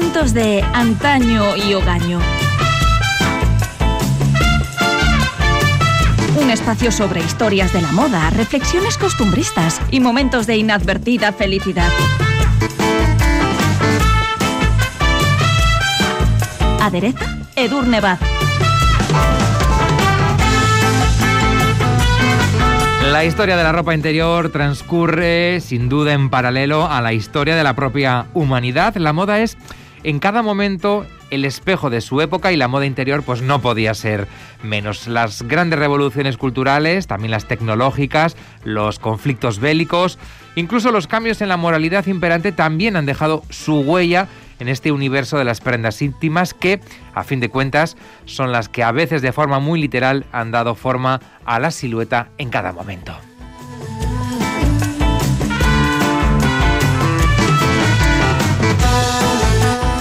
asuntos de antaño y hogaño. Un espacio sobre historias de la moda, reflexiones costumbristas y momentos de inadvertida felicidad. Adereza Edurne Baz. La historia de la ropa interior transcurre sin duda en paralelo a la historia de la propia humanidad. La moda es en cada momento el espejo de su época y la moda interior pues no podía ser menos. Las grandes revoluciones culturales, también las tecnológicas, los conflictos bélicos, incluso los cambios en la moralidad imperante también han dejado su huella en este universo de las prendas íntimas que, a fin de cuentas, son las que a veces de forma muy literal han dado forma a la silueta en cada momento.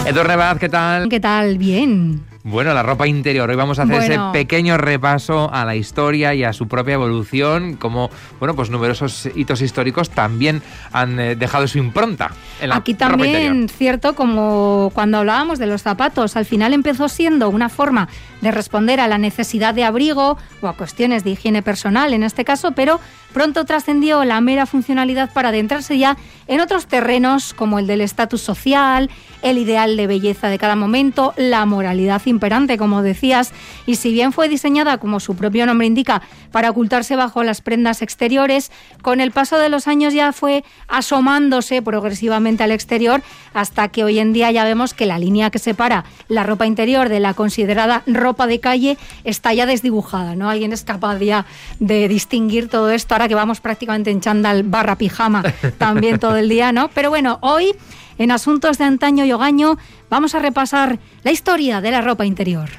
Edurne Baz, ¿qué tal? ¿Qué tal? Bien. Bueno, la ropa interior. Hoy vamos a hacer ese pequeño repaso a la historia y a su propia evolución, como bueno, pues numerosos hitos históricos también han eh, dejado su impronta. En la Aquí también, cierto, como cuando hablábamos de los zapatos, al final empezó siendo una forma de responder a la necesidad de abrigo o a cuestiones de higiene personal en este caso, pero pronto trascendió la mera funcionalidad para adentrarse ya en otros terrenos como el del estatus social, el ideal de belleza de cada momento, la moralidad imperante, como decías, y si bien fue diseñada, como su propio nombre indica, para ocultarse bajo las prendas exteriores, con el paso de los años ya fue asomándose progresivamente al exterior, hasta que hoy en día ya vemos que la línea que separa la ropa interior de la considerada ropa de calle está ya desdibujada, ¿no? Alguien es capaz ya de distinguir todo esto, ahora que vamos prácticamente en chándal barra pijama también todo el día, ¿no? Pero bueno, hoy en Asuntos de Antaño y Hogaño vamos a repasar la historia de la ropa interior.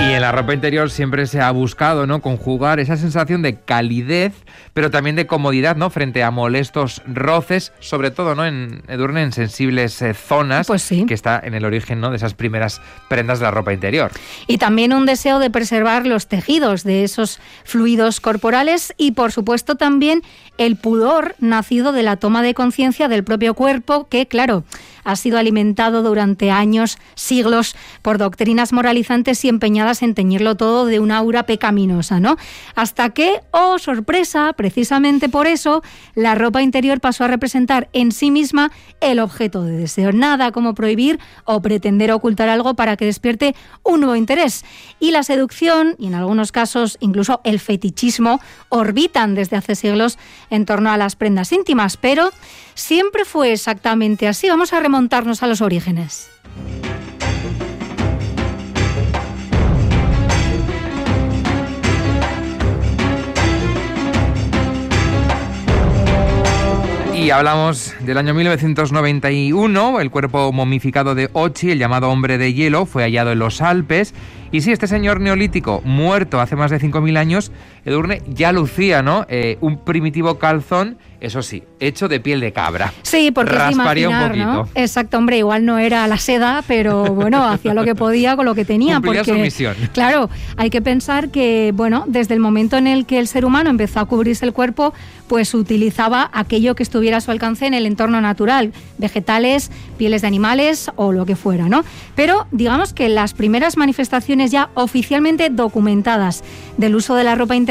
Y en la ropa interior siempre se ha buscado, ¿no? Conjugar esa sensación de calidez, pero también de comodidad, ¿no? Frente a molestos roces, sobre todo, ¿no? En Edurne, en sensibles eh, zonas, pues sí. que está en el origen, ¿no? De esas primeras prendas de la ropa interior. Y también un deseo de preservar los tejidos de esos fluidos corporales y, por supuesto, también el pudor nacido de la toma de conciencia del propio cuerpo, que, claro, ha sido alimentado durante años, siglos, por doctrinas moralizantes y empeñadas en teñirlo todo de una aura pecaminosa, ¿no? Hasta que, oh sorpresa, precisamente por eso, la ropa interior pasó a representar en sí misma el objeto de deseo. Nada como prohibir o pretender ocultar algo para que despierte un nuevo interés. Y la seducción, y en algunos casos incluso el fetichismo, orbitan desde hace siglos en torno a las prendas íntimas, pero siempre fue exactamente así. Vamos a remontarnos a los orígenes. Y hablamos del año 1991, el cuerpo momificado de Ochi, el llamado hombre de hielo, fue hallado en los Alpes. Y sí, este señor neolítico, muerto hace más de 5.000 años, Edurne, ya lucía, ¿no? Eh, un primitivo calzón eso sí, hecho de piel de cabra. Sí, porque Rasparía un poquito. ¿no? Exacto, hombre, igual no era la seda, pero bueno, hacía lo que podía con lo que tenía. Cumplía porque, su misión. Claro, hay que pensar que, bueno, desde el momento en el que el ser humano empezó a cubrirse el cuerpo, pues utilizaba aquello que estuviera a su alcance en el entorno natural, vegetales, pieles de animales o lo que fuera, ¿no? Pero digamos que las primeras manifestaciones ya oficialmente documentadas del uso de la ropa interior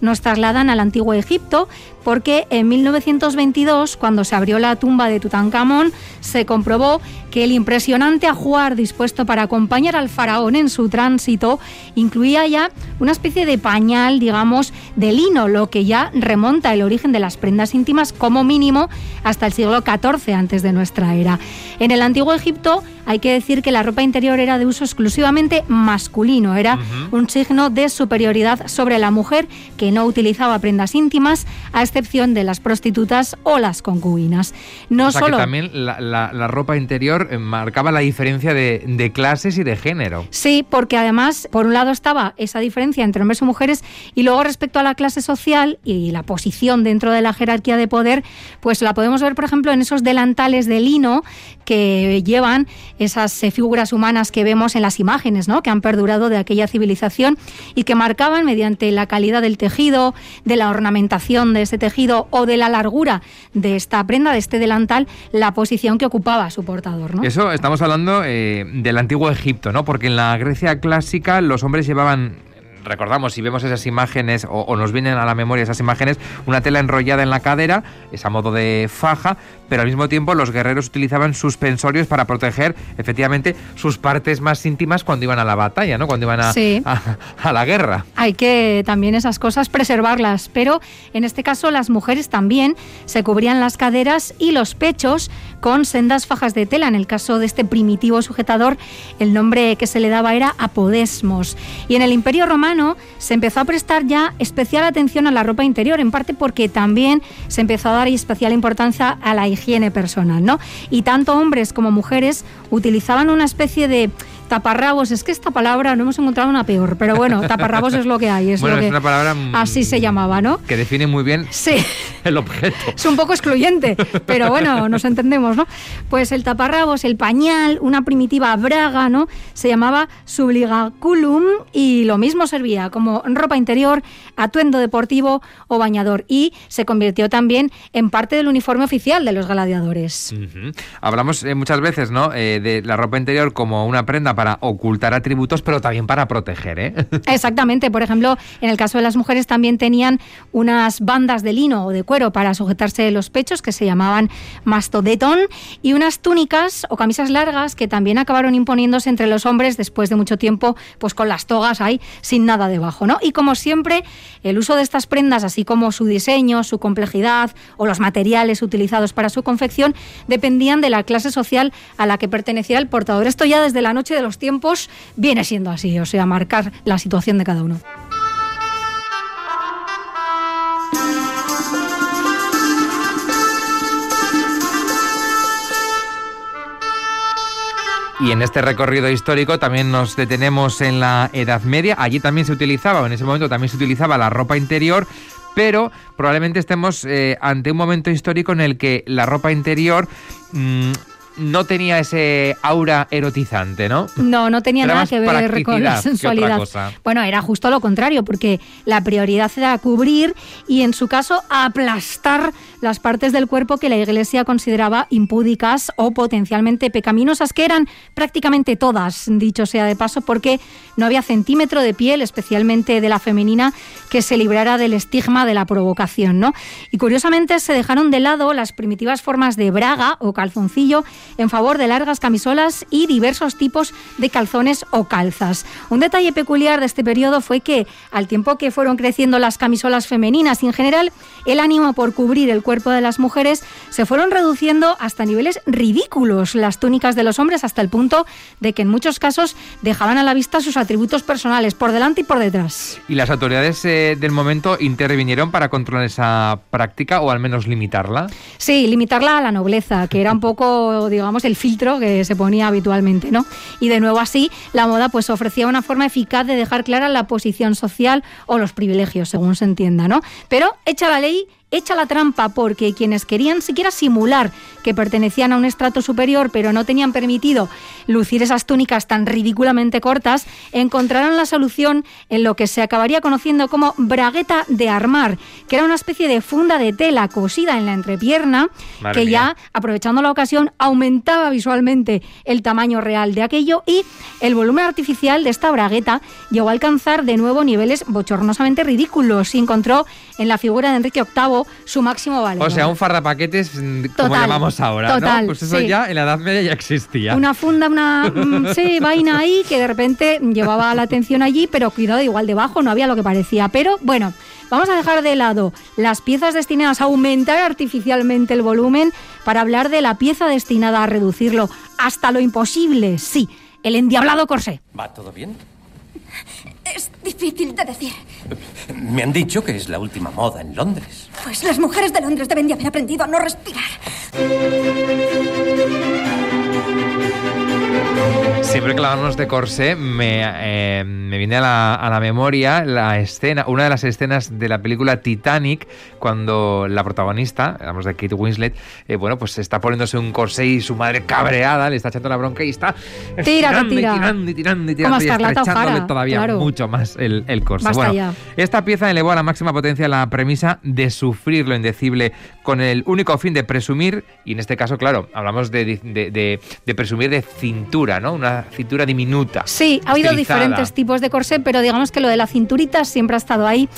nos trasladan al antiguo Egipto, porque en 1922, cuando se abrió la tumba de Tutankamón, se comprobó que el impresionante ajuar dispuesto para acompañar al faraón en su tránsito incluía ya una especie de pañal, digamos, de lino, lo que ya remonta el origen de las prendas íntimas como mínimo hasta el siglo XIV antes de nuestra era. En el antiguo Egipto hay que decir que la ropa interior era de uso exclusivamente masculino, era un signo de superioridad sobre la mujer que no utilizaba prendas íntimas, a excepción de las prostitutas o las concubinas. No o sea solo que también la, la, la, ropa interior eh, marcaba la diferencia de, de, clases y de género. Sí, porque además, por un lado estaba esa diferencia entre hombres y mujeres, y luego respecto a la clase social y la posición dentro de la jerarquía de poder, pues la podemos ver, por ejemplo, en esos delantales de lino que llevan esas eh, figuras humanas que vemos en las imágenes, ¿no? que han perdurado de aquella civilización y que marcaban mediante la calidad del tejido, de la ornamentación de ese tejido o de la largura de esta prenda, de este delantal, la posición que ocupaba su portador. Eso estamos hablando eh, del antiguo Egipto, ¿no? porque en la Grecia clásica los hombres llevaban recordamos, si vemos esas imágenes o, nos vienen a la memoria esas imágenes, una tela enrollada en la cadera, es a modo de faja, pero al mismo tiempo los guerreros utilizaban suspensorios para proteger efectivamente sus partes más íntimas cuando iban a la batalla, ¿no? Cuando iban a, a, la guerra. Hay que también esas cosas preservarlas, pero en este caso las mujeres también se cubrían las caderas y los pechos con sendas fajas de tela. En el caso de este primitivo sujetador, el nombre que se le daba era apodesmos. Y en el Imperio Romano se empezó a prestar ya especial atención a la ropa interior, en parte porque también se empezó a dar especial importancia a la higiene personal, ¿no? Y tanto hombres como mujeres utilizaban una especie de taparrabos, es que esta palabra no hemos encontrado una peor, pero bueno, taparrabos es lo que hay. Es bueno, es una palabra así se llamaba, ¿no? Que define muy bien sí. el objeto. Es un poco excluyente, pero bueno, nos entendemos, ¿no? Pues el taparrabos, el pañal, una primitiva braga, ¿no? Se llamaba subligaculum y lo mismo servía como ropa interior, atuendo deportivo o bañador y se convirtió también en parte del uniforme oficial de los gladiadores. Hablamos eh, muchas veces, ¿no? Eh, de la ropa interior como una prenda para para ocultar atributos, pero también para proteger. ¿eh? Exactamente. Por ejemplo, en el caso de las mujeres también tenían unas bandas de lino o de cuero para sujetarse los pechos que se llamaban mastodetón y unas túnicas o camisas largas que también acabaron imponiéndose entre los hombres después de mucho tiempo, pues con las togas ahí sin nada debajo, ¿no? Y como siempre, el uso de estas prendas, así como su diseño, su complejidad o los materiales utilizados para su confección, dependían de la clase social a la que pertenecía el portador. Esto ya desde la noche de los tiempos viene siendo así, o sea, marcar la situación de cada uno. Y en este recorrido histórico también nos detenemos en la Edad Media. Allí también se utilizaba, en ese momento también se utilizaba la ropa interior, pero probablemente estemos eh, ante un momento histórico en el que la ropa interior mm, no tenía ese aura erotizante, ¿no? No, no tenía nada que ver con la sensualidad. Bueno, era justo lo contrario, porque la prioridad era cubrir y en su caso aplastar las partes del cuerpo que la Iglesia consideraba impúdicas o potencialmente pecaminosas, que eran prácticamente todas, dicho sea de paso, porque no había centímetro de piel, especialmente de la femenina, que se librara del estigma de la provocación, ¿no? Y curiosamente se dejaron de lado las primitivas formas de braga o calzoncillo en favor de largas camisolas y diversos tipos de calzones o calzas. Un detalle peculiar de este periodo fue que, al tiempo que fueron creciendo las camisolas femeninas y en general el ánimo por cubrir el cuerpo de las mujeres, se fueron reduciendo hasta niveles ridículos las túnicas de los hombres hasta el punto de que en muchos casos dejaban a la vista sus atributos personales por delante y por detrás. ¿Y las autoridades eh, del momento intervinieron para controlar esa práctica o al menos limitarla? Sí, limitarla a la nobleza, que era un poco, digamos, el filtro que se ponía habitualmente, ¿no? Y de nuevo así, la moda pues ofrecía una forma eficaz de dejar clara la posición social o los privilegios, según se entienda, ¿no? Pero hecha la ley hecha la trampa porque quienes querían siquiera simular que pertenecían a un estrato superior pero no tenían permitido lucir esas túnicas tan ridículamente cortas, encontraron la solución en lo que se acabaría conociendo como bragueta de armar, que era una especie de funda de tela cosida en la entrepierna que ya, aprovechando la ocasión, aumentaba visualmente el tamaño real de aquello y el volumen artificial de esta bragueta llegó a alcanzar de nuevo niveles bochornosamente ridículos y encontró en la figura de Enrique VIII su máximo valor. O sea, un fardapaquetes mm, como llamamos ahora, total, ¿no? Pues eso ya en la Edad Media ya existía. Una funda, una mm, sí, vaina ahí que de repente llevaba la atención allí, pero cuidado, igual debajo no había lo que parecía. Pero bueno, vamos a dejar de lado las piezas destinadas a aumentar artificialmente el volumen para hablar de la pieza destinada a reducirlo hasta lo imposible, sí, el endiablado corsé. ¿Va todo bien? Es difícil de decir. Me han dicho que es la última moda en Londres. Pues las mujeres de Londres deben de haber aprendido a no respirar. Siempre que hablamos de corsé, me, eh, me viene a la, a la, memoria la escena, una de las escenas de la película Titanic, cuando la protagonista, hablamos de Kate Winslet, eh, bueno, pues está poniéndose un corsé y su madre cabreada le está echando la bronca y está tira, tirando, tira. y tirando y tirando y tirando y estrechándole todavía claro. mucho más el, el corsé. Basta bueno, ya. esta pieza elevó a la máxima potencia la premisa de sufrir lo indecible con el único fin de presumir, y en este caso, claro, hablamos de, de, de, de presumir de cintura, ¿no? Una cintura diminuta. Sí, ha habido estilizada. diferentes tipos de corsé, pero digamos que lo de la cinturita siempre ha estado ahí.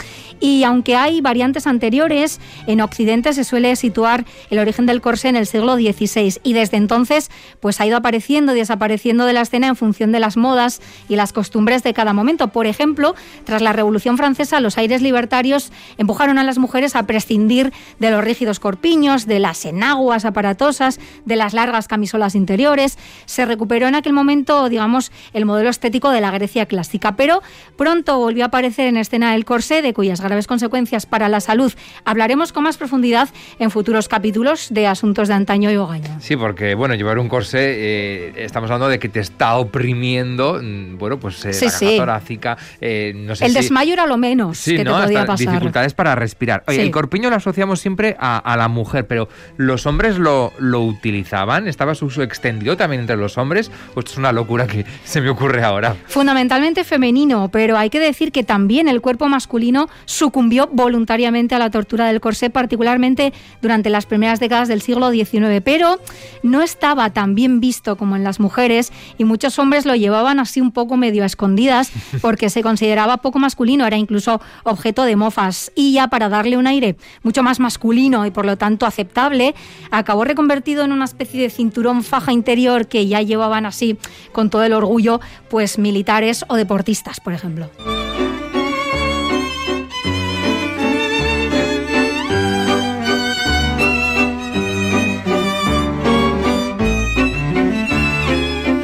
Y aunque hay variantes anteriores, en Occidente se suele situar el origen del corsé en el siglo XVI y desde entonces pues ha ido apareciendo y desapareciendo de la escena en función de las modas y las costumbres de cada momento. Por ejemplo, tras la Revolución Francesa, los aires libertarios empujaron a las mujeres a prescindir de los rígidos corpiños, de las enaguas aparatosas, de las largas camisolas interiores. Se recuperó en aquel momento, digamos, el modelo estético de la Grecia clásica, pero pronto volvió a aparecer en escena el corsé, de cuyas graves consecuencias para la salud hablaremos con más profundidad en futuros capítulos de Asuntos de Antaño y Hogaño. Sí, porque, bueno, llevar un corsé, eh, estamos hablando de que te está oprimiendo, mm, bueno, pues eh, Sí, la caja sí. torácica, eh, no sé El si... desmayo era lo menos Sí, que ¿no? te podía Hasta pasar. dificultades para respirar. Oye, el corpiño lo asociamos siempre a, a la mujer, pero ¿los hombres lo, lo utilizaban? ¿Estaba su uso extendido también entre los hombres? ¿O esto es una locura que se me ocurre ahora? Fundamentalmente femenino, pero hay que decir que también el cuerpo masculino sucumbió voluntariamente a la tortura del corsé, particularmente durante las primeras décadas del siglo XIX. Pero no estaba tan bien visto como en las mujeres y muchos hombres lo llevaban así un poco medio a escondidas porque se consideraba poco masculino, era incluso objeto de mofas. Y ya para darle un aire mucho más masculino y por lo tanto aceptable, acabó reconvertido en una especie de cinturón faja interior que ya llevaban así con todo el orgullo pues militares o deportistas, por ejemplo.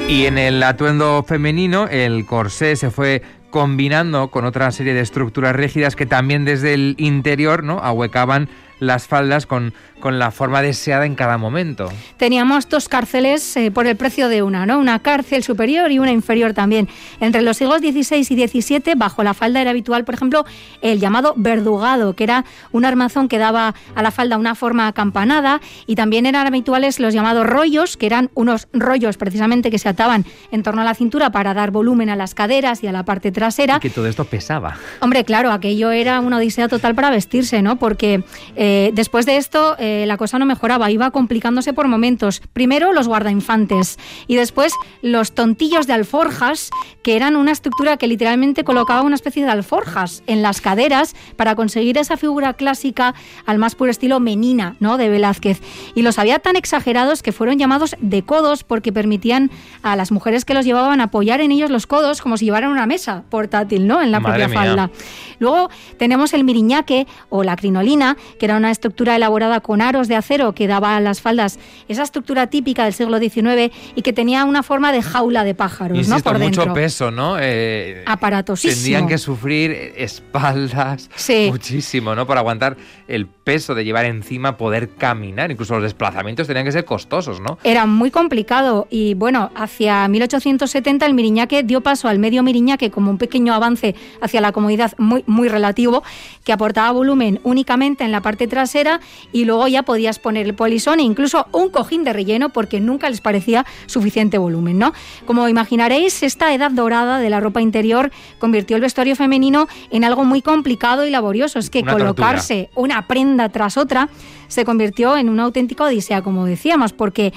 Y en el atuendo femenino, el corsé se fue combinando con otra serie de estructuras rígidas que también desde el interior ¿no? ahuecaban las faldas con, con la forma deseada en cada momento. Teníamos dos cárceles eh, por el precio de una, ¿no? Una cárcel superior y una inferior también. Entre los siglos XVI y XVII, bajo la falda era habitual, por ejemplo, el llamado verdugado, que era un armazón que daba a la falda una forma acampanada, y también eran habituales los llamados rollos, que eran unos rollos precisamente que se ataban en torno a la cintura para dar volumen a las caderas y a la parte trasera. Y que todo esto pesaba. Hombre, claro, aquello era una odisea total para vestirse, ¿no? Porque eh, después de esto eh, la cosa no mejoraba, iba complicándose por momentos. Primero los guardainfantes y después los tontillos de alforjas, que eran una estructura que literalmente colocaba una especie de alforjas en las caderas para conseguir esa figura clásica al más puro estilo menina, ¿no? De Velázquez. Y los había tan exagerados que fueron llamados de codos porque permitían a las mujeres que los llevaban apoyar en ellos los codos como si llevaran una mesa portátil, ¿no? En la Madre propia mía. falda. Luego tenemos el miriñaque o la crinolina, que era una estructura elaborada con aros de acero que daba a las faldas esa estructura típica del siglo XIX y que tenía una forma de jaula de pájaros, Insisto, ¿no? Por mucho dentro. peso, ¿no? Eh, Aparatosísimo. Tendrían que sufrir espaldas Sí. muchísimo, ¿no? Para aguantar el peso de llevar encima, poder caminar. Incluso los desplazamientos tenían que ser costosos, ¿no? Era muy complicado y bueno, hacia 1870 el miriñaque dio paso al medio miriñaque como un pequeño avance hacia la comodidad muy, muy relativo que aportaba volumen únicamente en la parte trasera y luego ya podías poner el polisón e incluso un cojín de relleno porque nunca les parecía suficiente volumen, ¿no? Como imaginaréis, esta edad dorada de la ropa interior convirtió el vestuario femenino en algo muy complicado y laborioso. Es que Una colocarse una prenda tras otra se convirtió en una auténtica odisea, como decíamos, porque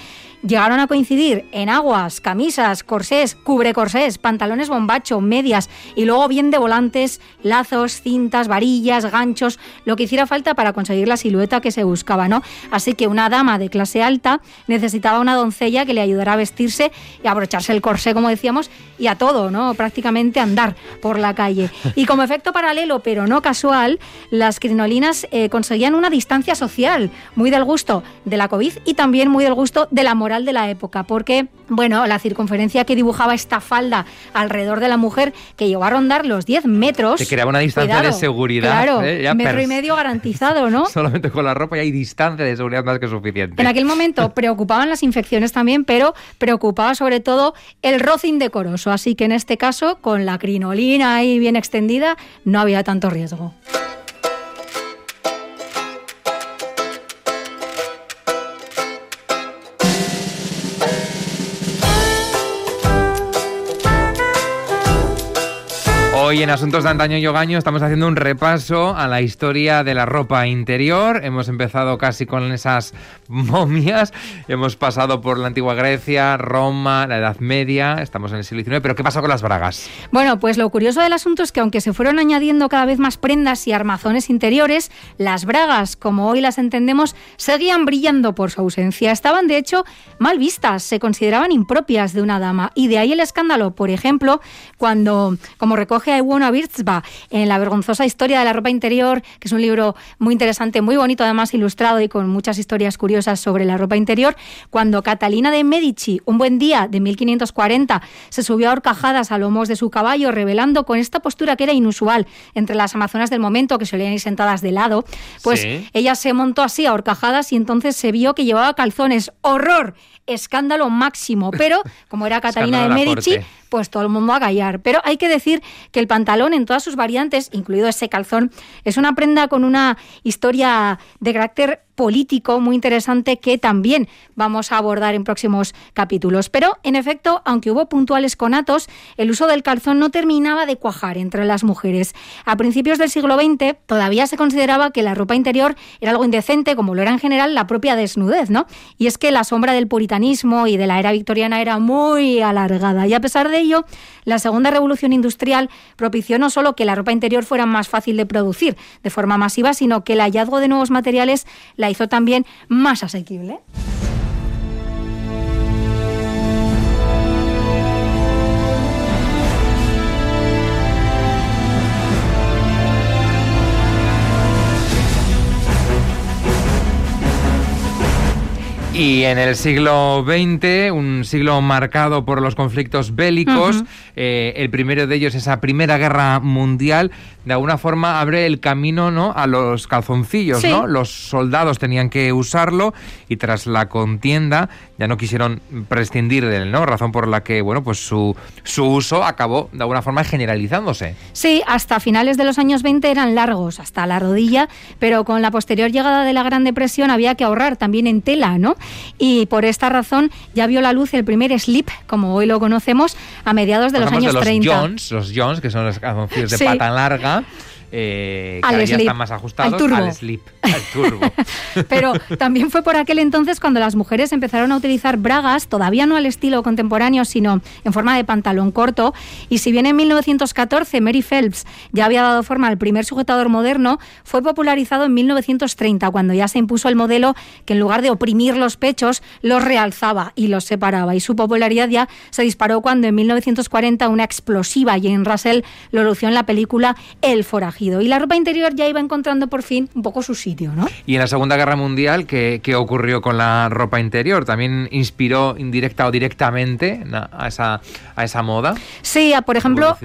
llegaron a coincidir en aguas, camisas, corsés, cubrecorsés, pantalones bombacho, medias y luego bien de volantes, lazos, cintas, varillas, ganchos, lo que hiciera falta para conseguir la silueta que se buscaba, ¿no? Así que una dama de clase alta necesitaba una doncella que le ayudara a vestirse y a abrocharse el corsé, como decíamos, y a todo, ¿no? Prácticamente andar por la calle. Y como efecto paralelo, pero no casual, las crinolinas eh, conseguían una distancia social muy del gusto de la COVID y también muy del gusto de la moral de la época, porque, bueno, la circunferencia que dibujaba esta falda alrededor de la mujer, que llegó a rondar los 10 metros. Te creaba una distancia de seguridad. Claro, ¿eh? metro y medio garantizado, ¿no? Solamente con la ropa ya hay distancia de seguridad más que suficiente. En aquel momento preocupaban las infecciones también, pero preocupaba sobre todo el roce indecoroso. Así que en este caso, con la crinolina ahí bien extendida, no había tanto riesgo. Hoy en Asuntos de Antaño y Ogaño estamos haciendo un repaso a la historia de la ropa interior. Hemos empezado casi con esas momias, hemos pasado por la antigua Grecia, Roma, la Edad Media, estamos en el siglo XIX, pero ¿qué pasa con las bragas? Bueno, pues lo curioso del asunto es que aunque se fueron añadiendo cada vez más prendas y armazones interiores, las bragas, como hoy las entendemos, seguían brillando por su ausencia. Estaban de hecho mal vistas, se consideraban impropias de una dama y de ahí el escándalo, por ejemplo, cuando, como recoge Iwona Birtzba en La vergonzosa historia de la ropa interior, que es un libro muy interesante, muy bonito, además ilustrado y con muchas historias curiosas sobre la ropa interior. Cuando Catalina de Medici, un buen día de 1540, se subió a horcajadas a lomos de su caballo, revelando con esta postura que era inusual entre las amazonas del momento, que solían ir sentadas de lado, pues ella se montó así a horcajadas y entonces se vio que llevaba calzones. ¡Horror! Escándalo máximo. Pero, como era Catalina de Medici, pues todo el mundo a callar. Pero hay que decir que el pantalón en todas sus variantes, incluido ese calzón, es una prenda con una historia de carácter político muy interesante que también vamos a abordar en próximos capítulos. Pero, en efecto, aunque hubo puntuales conatos, el uso del calzón no terminaba de cuajar entre las mujeres. A principios del siglo XX todavía se consideraba que la ropa interior era algo indecente, como lo era en general la propia desnudez, ¿no? Y es que la sombra del puritanismo y de la era victoriana era muy alargada. Y a pesar de ello, la segunda revolución industrial propició no solo que la ropa interior fuera más fácil de producir de forma masiva, sino que el hallazgo de nuevos materiales la hizo también más asequible. Y en el siglo XX, un siglo marcado por los conflictos bélicos, eh, el primero de ellos, esa Primera Guerra Mundial, de alguna forma abre el camino ¿no? a los calzoncillos. ¿no? Los soldados tenían que usarlo y tras la contienda ya no quisieron prescindir de él, ¿no? razón por la que bueno, pues su, su uso acabó de alguna forma generalizándose. Sí, hasta finales de los años 20 eran largos, hasta la rodilla, pero con la posterior llegada de la Gran Depresión había que ahorrar también en tela, ¿no? Y por esta razón ya vio la luz el primer slip, como hoy lo conocemos, a mediados de los años los 30. Jones, los Jones, que son los calzoncillos de pata larga eh, al cada slip, están más ajustados al turbo. al slip, al turbo. Pero también fue por aquel entonces cuando las mujeres empezaron a utilizar bragas, todavía no al estilo contemporáneo, sino en forma de pantalón corto. Y si bien en 1914 Mary Phelps ya había dado forma al primer sujetador moderno, fue popularizado en 1930, cuando ya se impuso el modelo que en lugar de oprimir los pechos, los realzaba y los separaba. Y su popularidad ya se disparó cuando en 1940 una explosiva Jane Russell lo lució en la película El forajido. Y la ropa interior ya iba encontrando por fin un poco su sitio, ¿no? Y en la Segunda Guerra Mundial, ¿qué, qué ocurrió con la ropa interior? ¿También inspiró indirecta o directamente a esa, a esa moda? Sí, a- por ejemplo,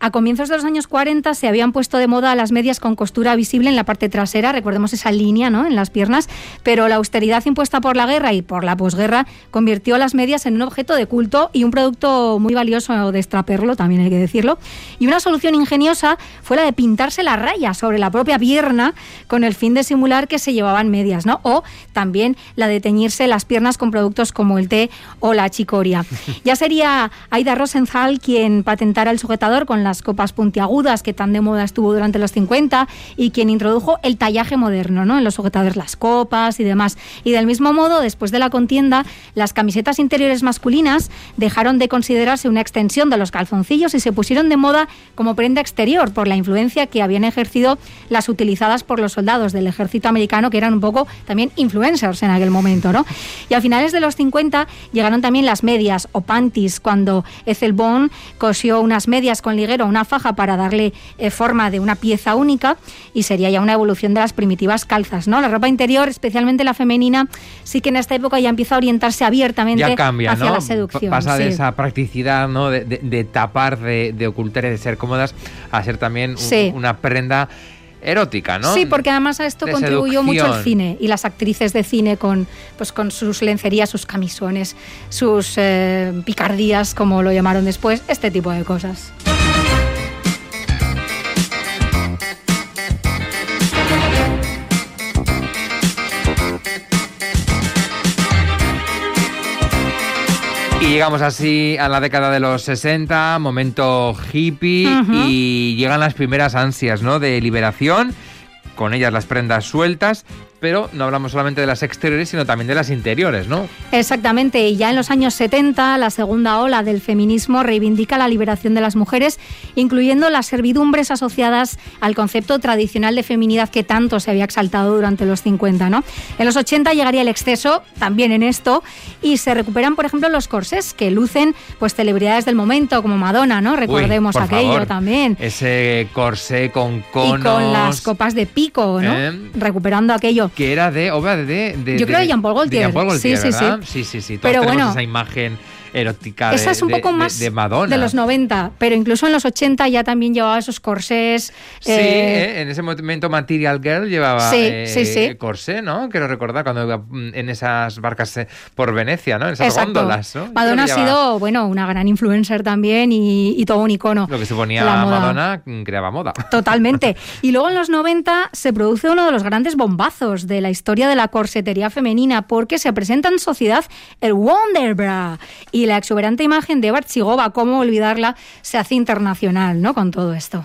a comienzos de los años 40 se habían puesto de moda las medias con costura visible en la parte trasera, recordemos esa línea ¿no? en las piernas, pero la austeridad impuesta por la guerra y por la posguerra convirtió las medias en un objeto de culto y un producto muy valioso de extraperlo, también hay que decirlo. Y una solución ingeniosa fue la de pintarse la raya sobre la propia pierna con el fin de simular que se llevaban medias, ¿no? O también la de teñirse las piernas con productos como el té o la chicoria. Ya sería Aida Rosenthal quien patentara el sujetador con las copas puntiagudas que tan de moda estuvo durante los 50 y quien introdujo el tallaje moderno, ¿no? En los sujetadores las copas y demás. Y del mismo modo, después de la contienda, las camisetas interiores masculinas dejaron de considerarse una extensión de los calzoncillos y se pusieron de moda como prenda exterior por la influencia que había habían ejercido las utilizadas por los soldados del ejército americano, que eran un poco también influencers en aquel momento, ¿no? Y a finales de los 50 llegaron también las medias o panties, cuando Ethel Bond cosió unas medias con liguero, una faja para darle eh, forma de una pieza única y sería ya una evolución de las primitivas calzas, ¿no? La ropa interior, especialmente la femenina, sí que en esta época ya empieza a orientarse abiertamente hacia la seducción. Pasa de esa practicidad, ¿no? De, tapar, de, ocultar y de ser cómodas a ser también una prenda erótica, ¿no? Sí, porque además a esto contribuyó mucho el cine y las actrices de cine con, pues, con sus lencerías, sus camisones, sus eh, picardías, como lo llamaron después, este tipo de cosas. Y llegamos así a la década de los 60, momento hippie, y llegan las primeras ansias ¿no? de liberación, con ellas las prendas sueltas pero no hablamos solamente de las exteriores, sino también de las interiores, ¿no? Exactamente, y ya en los años 70 la segunda ola del feminismo reivindica la liberación de las mujeres, incluyendo las servidumbres asociadas al concepto tradicional de feminidad que tanto se había exaltado durante los 50, ¿no? En los 80 llegaría el exceso, también en esto, y se recuperan, por ejemplo, los corsés que lucen pues celebridades del momento, como Madonna, ¿no? Recordemos aquello también. Ese corsé con conos. Y con las copas de pico, ¿no? ¿Eh? Recuperando aquello que era de obra de, de, Yo creo de Jean Paul Gaultier. sí, sí, sí, sí, sí, sí. Pero bueno, esa imagen erótica Esa es un poco más de, Madonna. de los 90, pero incluso en los 80 ya también llevaba esos corsés. Sí, eh, eh, en ese momento Material Girl llevaba eh, corsé, ¿no? Quiero recordar cuando iba mm, en esas barcas por Venecia, ¿no? En esas góndolas, ¿no? Madonna ha sido, bueno, una gran influencer también y, todo un icono. Lo que se ponía Madonna mm, creaba moda. Totalmente. Y luego en los 90 se produce uno de los grandes bombazos de la historia de la corsetería femenina porque se presenta en sociedad el Wonder Bra y la exuberante imagen de Barchigova, cómo olvidarla, se hace internacional ¿no? con todo esto.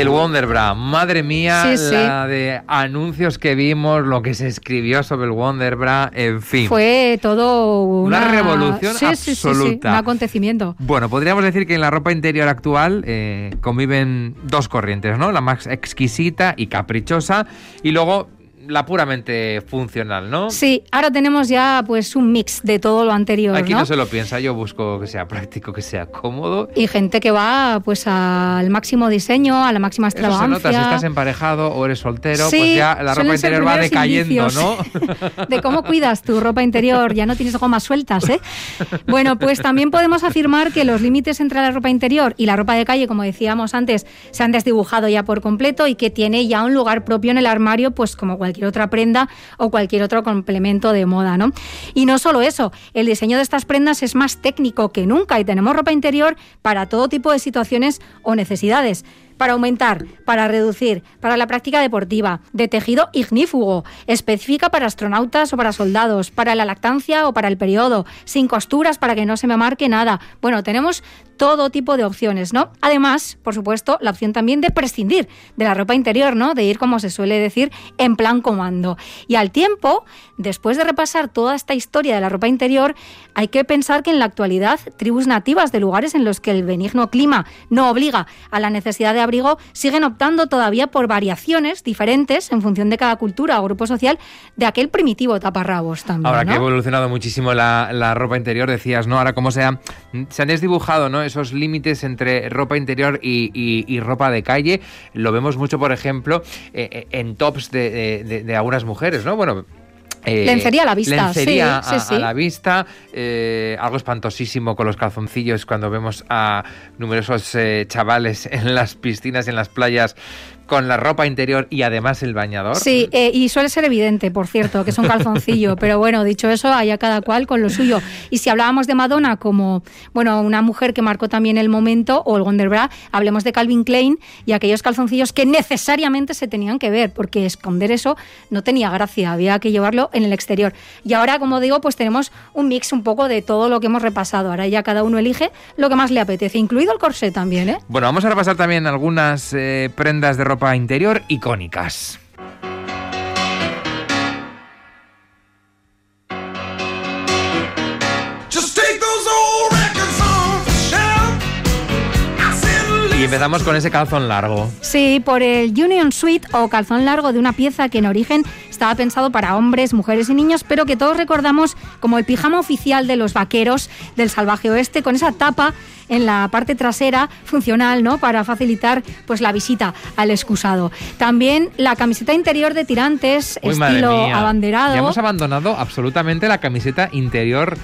El Wonderbra, madre mía, la de anuncios que vimos, lo que se escribió sobre el Wonderbra, en fin. Fue todo una, revolución absoluta. un acontecimiento. Bueno, podríamos decir que en la ropa interior actual eh, conviven dos corrientes, ¿no? La más exquisita y caprichosa y luego la puramente funcional, ¿no? Sí, ahora tenemos ya pues un mix de todo lo anterior. Aquí no, se lo piensa, yo busco que sea práctico, que sea cómodo. Y gente que va pues al máximo diseño, a la máxima extravagancia. Eso se nota, si estás emparejado o eres soltero, pues ya la ropa interior va decayendo, ¿no? de cómo cuidas tu ropa interior, ya no tienes gomas sueltas, ¿eh? Bueno, pues también podemos afirmar que los límites entre la ropa interior y la ropa de calle, como decíamos antes, se han desdibujado ya por completo y que tiene ya un lugar propio en el armario, pues como cualquier otra prenda o cualquier otro complemento de moda, ¿no? Y no solo eso, el diseño de estas prendas es más técnico que nunca y tenemos ropa interior para todo tipo de situaciones o necesidades para aumentar, para reducir, para la práctica deportiva, de tejido ignífugo, específica para astronautas o para soldados, para la lactancia o para el periodo, sin costuras para que no se me marque nada. Bueno, tenemos todo tipo de opciones, ¿no? Además, por supuesto, la opción también de prescindir de la ropa interior, ¿no? De ir, como se suele decir, en plan comando. Y al tiempo, después de repasar toda esta historia de la ropa interior, hay que pensar que en la actualidad tribus nativas de lugares en los que el benigno clima no obliga a la necesidad de abrigo siguen optando todavía por variaciones diferentes en función de cada cultura o grupo social de aquel primitivo taparrabos también. Ahora que ha evolucionado muchísimo la, ropa interior, decías, ¿no? Ahora cómo se, se han desdibujado ¿no? esos límites entre ropa interior y, ropa de calle. Lo vemos mucho, por ejemplo, eh, eh, en tops de, de algunas mujeres, ¿no? Bueno, eh, lencería a la vista. Lencería a, la vista. Eh, algo espantosísimo con los calzoncillos cuando vemos a numerosos eh, chavales en las piscinas, en las playas, con la ropa interior y además el bañador. Sí, eh, y suele ser evidente, por cierto, que es un calzoncillo, pero bueno, dicho eso, haya cada cual con lo suyo. Y si hablábamos de Madonna como, bueno, una mujer que marcó también el momento, o el Wonder Bra, hablemos de Calvin Klein y aquellos calzoncillos que necesariamente se tenían que ver, porque esconder eso no tenía gracia, había que llevarlo en el exterior. Y ahora, como digo, pues tenemos un mix un poco de todo lo que hemos repasado. Ahora ya cada uno elige lo que más le apetece, incluido el corsé también, ¿eh? Bueno, vamos a repasar también algunas eh, prendas de ropa ropa interior icónicas. Y empezamos con ese calzón largo. Sí, por el Union Suite o calzón largo de una pieza que en origen estaba pensado para hombres, mujeres y niños, pero que todos recordamos como el pijama oficial de los vaqueros del salvaje oeste, con esa tapa en la parte trasera funcional, ¿no? Para facilitar pues la visita al excusado. También la camiseta interior de tirantes, Uy, estilo abanderado. Ya hemos abandonado absolutamente la camiseta interior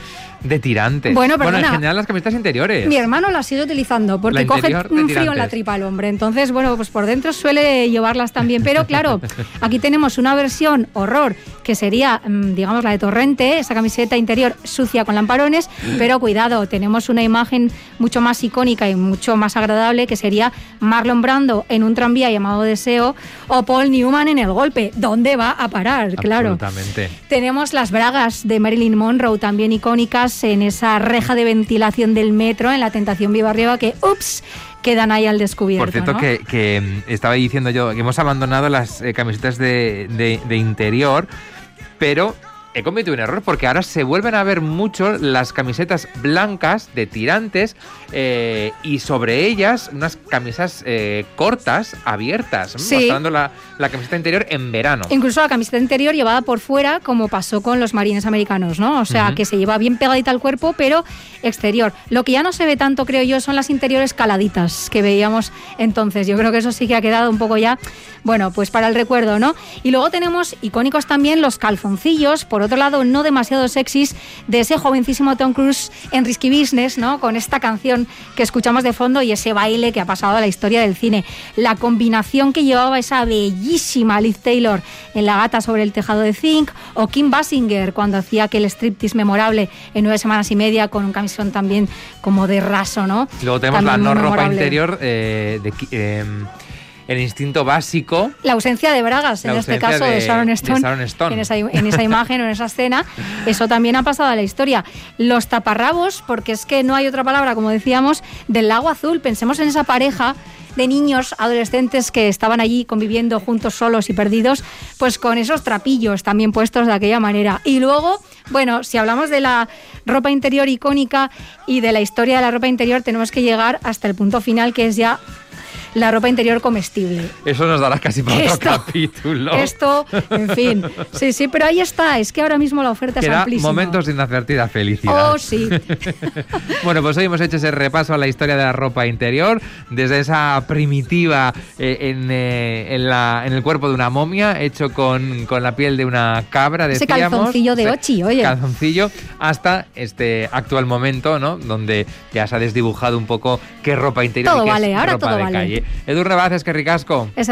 de tirantes. Bueno, en perdona. general las camisetas interiores. Mi hermano la sigue utilizando porque coge un frío en la tripa al hombre. Entonces, bueno, pues por dentro suele llevarlas también. Pero claro, aquí tenemos una versión horror que sería, mm, digamos, la de Torrente, esa camiseta interior sucia con lamparones. Pero cuidado, tenemos una imagen mucho más icónica y mucho más agradable que sería Marlon Brando en un tranvía llamado Deseo o Paul Newman en El Golpe. ¿Dónde va a parar? Claro. Tenemos las bragas de Marilyn Monroe, también icónicas en esa reja de ventilación del metro, en la Tentación Viva Arriba, que, ups, quedan ahí al descubierto. Por cierto, ¿no? que, que, mm, estaba diciendo yo que hemos abandonado las eh, camisetas de, de- de interior, pero he cometido un error porque ahora se vuelven a ver mucho las camisetas blancas de tirantes eh, y sobre ellas unas camisas eh, cortas, abiertas. Sí. mostrando la, la camiseta interior en verano. Incluso la camiseta interior llevada por fuera, como pasó con los marines americanos, ¿no? O sea, que se lleva bien pegadita al cuerpo, pero exterior. Lo que ya no se ve tanto, creo yo, son las interiores caladitas que veíamos entonces. Yo creo que eso sí que ha quedado un poco ya, bueno, pues para el recuerdo, ¿no? Y luego tenemos icónicos también los calzoncillos, por otro lado, no demasiado sexys, de ese jovencísimo Tom Cruise en Risky Business, ¿no? Con esta canción que escuchamos de fondo y ese baile que ha pasado a la historia del cine. La combinación que llevaba esa bellísima Liz Taylor en La gata sobre el tejado de Zinc o Kim Basinger cuando hacía aquel striptease memorable en nueve semanas y media con un camisón también como de raso, ¿no? Luego tenemos la no ropa interior eh, de em, el instinto básico. La ausencia de bragas, en este caso de, de- Sharon de Stone, Sharon Stone. En, esa, en esa imagen o en esa escena, eso también ha pasado a la historia. Los taparrabos, porque es que no hay otra palabra, como decíamos, del lago azul. Pensemos en esa pareja de niños, adolescentes que estaban allí conviviendo juntos, solos y perdidos, pues con esos trapillos también puestos de aquella manera. Y luego, bueno, si hablamos de la ropa interior icónica y de la historia de la ropa interior, tenemos que llegar hasta el punto final, que es ya la ropa interior comestible. Eso nos dará casi para otro Esto- capítulo. Esto, en fin. Sí, sí, pero ahí está. Es que ahora mismo la oferta es amplísima. momentos de inadvertida felicidad. Oh, sí. bueno, pues hoy hemos hecho ese repaso a la historia de la ropa interior, desde esa primitiva eh, en, eh, en la- en el cuerpo de una momia, hecho con, con la piel de una cabra, Ese decíamos. calzoncillo de Ese Ochi, oye. Calzoncillo, hasta este actual momento, ¿no? Donde ya se ha desdibujado un poco qué ropa interior Todo y qué vale, es ahora ropa todo de vale. calle. Edurne Baz, eskerrik asko. Ez.